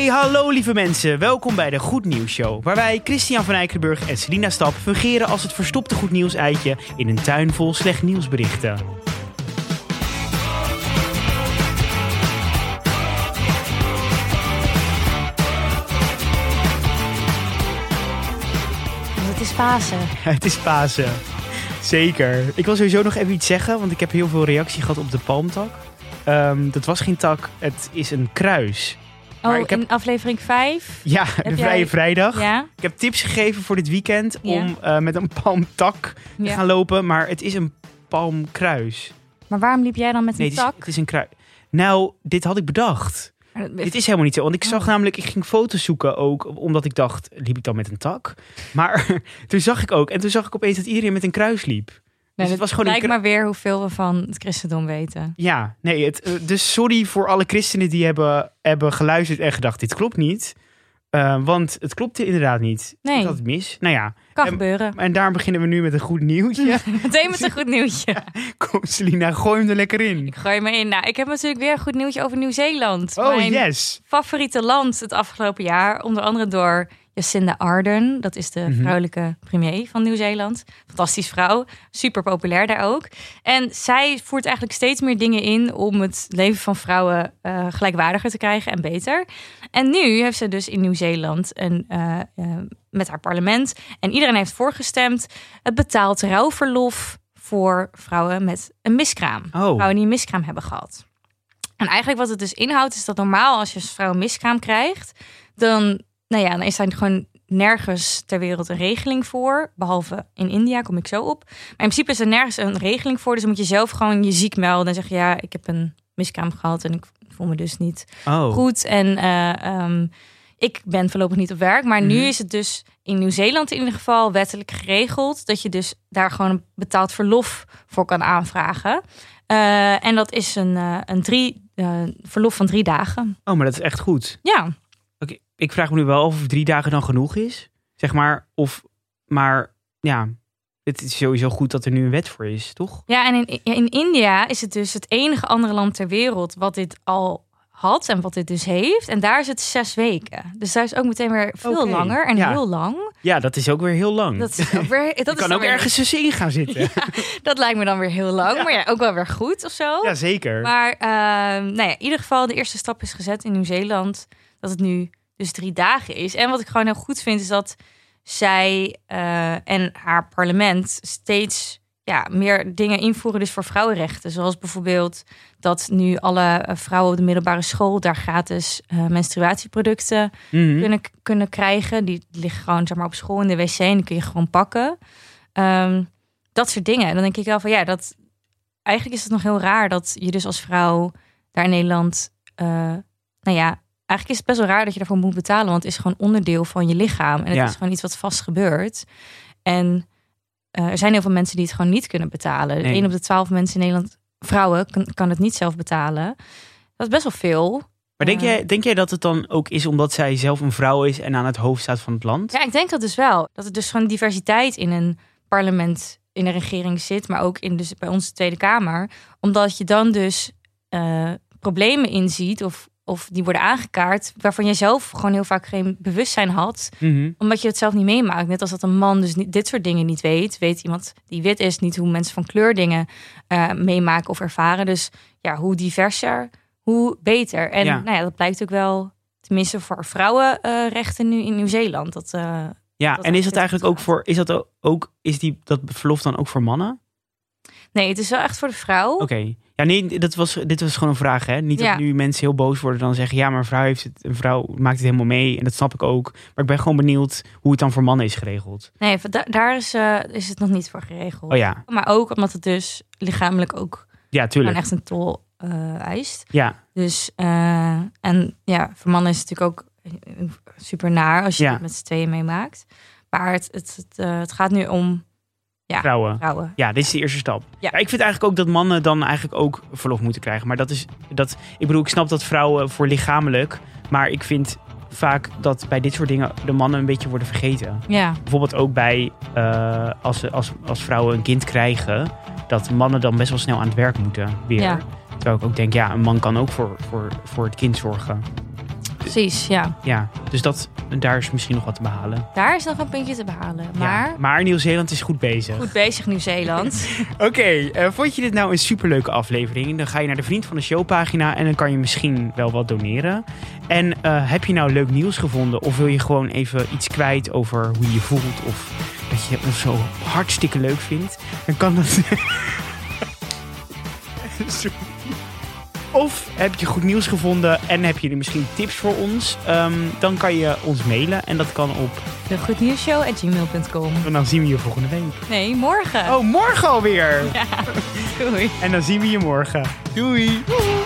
Hey, hallo lieve mensen. Welkom bij de Goed Nieuws Show, waar wij Christian van Eikelenburg en Selina Stap fungeren als het verstopte goed nieuws eitje in een tuin vol slecht nieuwsberichten. Het is Pasen. Het is Pasen. Zeker. Ik wil sowieso nog even iets zeggen, want ik heb heel veel reactie gehad op de palmtak. Ehm, dat was geen tak, het is een kruis. Maar Oh, ik heb- in aflevering 5. Ja, de jij- Vrije Vrijdag. Ja? Ik heb tips gegeven voor dit weekend Ja. om eh, met een palmtak te gaan lopen, maar het is een palmkruis. Maar waarom liep jij dan met Nee, een het is, tak? het is een kruis. Nou, dit had ik bedacht. Dit is helemaal niet zo. Want ik zag Oh. namelijk, ik ging foto's zoeken ook, omdat ik dacht, liep ik dan met een tak? Maar toen zag ik ook, en toen zag ik opeens dat iedereen met een kruis liep. Nee, het dat was gewoon een kru- maar weer hoeveel we van het christendom weten. Ja, nee, het, eh, dus sorry voor alle christenen die hebben, hebben geluisterd en gedacht, dit klopt niet. Eh, want het klopte inderdaad niet. Nee. Ik had het mis. Nou ja, Kan En- gebeuren. en daarom beginnen we nu met een goed nieuwtje. Meteen met een goed nieuwtje. Kom Selina, gooi hem er lekker in. Ik gooi me in. Nou, ik heb natuurlijk weer een goed nieuwtje over Nieuw-Zeeland. Oh, Mijn yes. favoriete land het afgelopen jaar. Onder andere door Jacinda Ardern. Dat is de Mhm. vrouwelijke premier van Nieuw-Zeeland. Fantastisch vrouw. Super populair daar ook. En zij voert eigenlijk steeds meer dingen in om het leven van vrouwen eh, gelijkwaardiger te krijgen en beter. En nu heeft ze dus in Nieuw-Zeeland een, eh, eh, met haar parlement en iedereen heeft voorgestemd het betaald rouwverlof voor vrouwen met een miskraam. Oh, Vrouwen die een miskraam hebben gehad. En eigenlijk wat het dus inhoudt, is dat normaal als je als vrouw een miskraam krijgt, dan, nou ja, dan is daar gewoon nergens ter wereld een regeling voor. Behalve in India, kom ik zo op. Maar in principe is er nergens een regeling voor. Dus dan moet je zelf gewoon je ziek melden en zeggen, ja, ik heb een miskraam gehad en ik voel me dus niet oh. goed. En eh, ehm, ik ben voorlopig niet op werk. Maar nu Mhm. is het dus in Nieuw-Zeeland in ieder geval wettelijk geregeld. Dat je dus daar gewoon een betaald verlof voor kan aanvragen. Eh, en dat is een, eh, een drie, verlof van drie dagen. oh, maar dat is echt goed. Ja, ik vraag me nu wel of drie dagen dan genoeg is. Zeg maar, of, maar ja, het is sowieso goed dat er nu een wet voor is, toch? ja en in, in India is het dus het enige andere land ter wereld wat dit al had en wat dit dus heeft. En daar is het zes weken. Dus daar is ook meteen weer veel langer en ja. heel lang. Ja, dat is ook weer heel lang. Dat is ook weer, dat is kan ook weer- ergens tussenin gaan zitten. Ja, Dat lijkt me dan weer heel lang, maar ja, ook wel weer goed of zo. zeker. Maar ehm, nou ja, in ieder geval, de eerste stap is gezet in Nieuw-Zeeland. Dat het nu dus drie dagen is. En wat ik gewoon heel goed vind, is dat zij eh, en haar parlement steeds ja, meer dingen invoeren dus voor vrouwenrechten. Zoals bijvoorbeeld dat nu alle eh, vrouwen op de middelbare school daar gratis eh, menstruatieproducten Mhm. kunnen, kunnen krijgen. Die liggen gewoon zeg maar, op school in de wc en die kun je gewoon pakken. Ehm, dat soort dingen. En dan denk ik wel van ja, dat eigenlijk is het nog heel raar dat je dus als vrouw daar in Nederland, eh, nou ja, eigenlijk is het best wel raar dat je daarvoor moet betalen, want het is gewoon onderdeel van je lichaam en het Ja. is gewoon iets wat vast gebeurt. En eh, er zijn heel veel mensen die het gewoon niet kunnen betalen. Nee. Eén op de twaalf mensen in Nederland, vrouwen, kan, kan het niet zelf betalen. Dat is best wel veel. Maar denk jij, denk jij dat het dan ook is omdat zij zelf een vrouw is en aan het hoofd staat van het land? Ja, ik denk dat dus wel. Dat er dus gewoon diversiteit in een parlement, in de regering zit, maar ook in dus bij onze Tweede Kamer. Omdat je dan dus eh, problemen inziet of, of die worden aangekaart, waarvan je zelf gewoon heel vaak geen bewustzijn had, Mhm. omdat je het zelf niet meemaakt. Net als dat een man dus niet, dit soort dingen niet weet, weet iemand die wit is niet hoe mensen van kleur dingen eh, meemaken of ervaren. Dus ja, hoe diverser, hoe beter. En Ja. nou ja, dat blijkt ook wel, tenminste voor vrouwenrechten nu in Nieuw-Zeeland. Dat, eh, Ja, Dat en is het dat eigenlijk ook voor, is dat ook, is die, dat verlof dan ook voor mannen? Nee, het is wel echt voor de vrouw. Oké. Ja, nee, dat was, dit was gewoon een vraag, hè? Niet Ja. dat nu mensen heel boos worden dan zeggen, ja, maar een vrouw, heeft het, een vrouw maakt het helemaal mee en dat snap ik ook. Maar ik ben gewoon benieuwd hoe het dan voor mannen is geregeld. Nee, da- daar is, eh, is het nog niet voor geregeld. Oh ja, Maar ook omdat het dus lichamelijk ook ja, tuurlijk. echt een tol eh, eist. Ja, Dus, eh, en ja, voor mannen is het natuurlijk ook super naar als je Ja. het met z'n tweeën meemaakt. Maar het, het, het, het gaat nu om Ja. vrouwen. vrouwen. Ja, dit is de eerste stap. Ja. Ja, ik vind eigenlijk ook dat mannen dan eigenlijk ook verlof moeten krijgen. Maar dat is, dat, ik bedoel, ik snap dat vrouwen voor lichamelijk, maar ik vind vaak dat bij dit soort dingen de mannen een beetje worden vergeten. Ja, Bijvoorbeeld ook bij eh, als, als, als vrouwen een kind krijgen, dat mannen dan best wel snel aan het werk moeten weer. Ja. Terwijl ik ook denk, ja, een man kan ook voor, voor, voor het kind zorgen. Precies, ja. Ja, dus dat, daar is misschien nog wat te behalen. Daar is nog een puntje te behalen. Maar Ja, maar Nieuw-Zeeland is goed bezig. goed bezig Nieuw-Zeeland. Oké, eh, vond je dit nou een superleuke aflevering? Dan ga je naar de Vriend van de Show pagina en dan kan je misschien wel wat doneren. En eh, heb je nou leuk nieuws gevonden of wil je gewoon even iets kwijt over hoe je je voelt of dat je ons zo hartstikke leuk vindt? Dan kan dat... Sorry. Of heb je goed nieuws gevonden en heb je er misschien tips voor ons? Ehm, dan kan je ons mailen en dat kan op... De goednieuwsshow.gmail.com En dan zien we je volgende week. Nee, morgen. Oh, morgen alweer! Ja, doei. En dan zien we je morgen. Doei! Doei.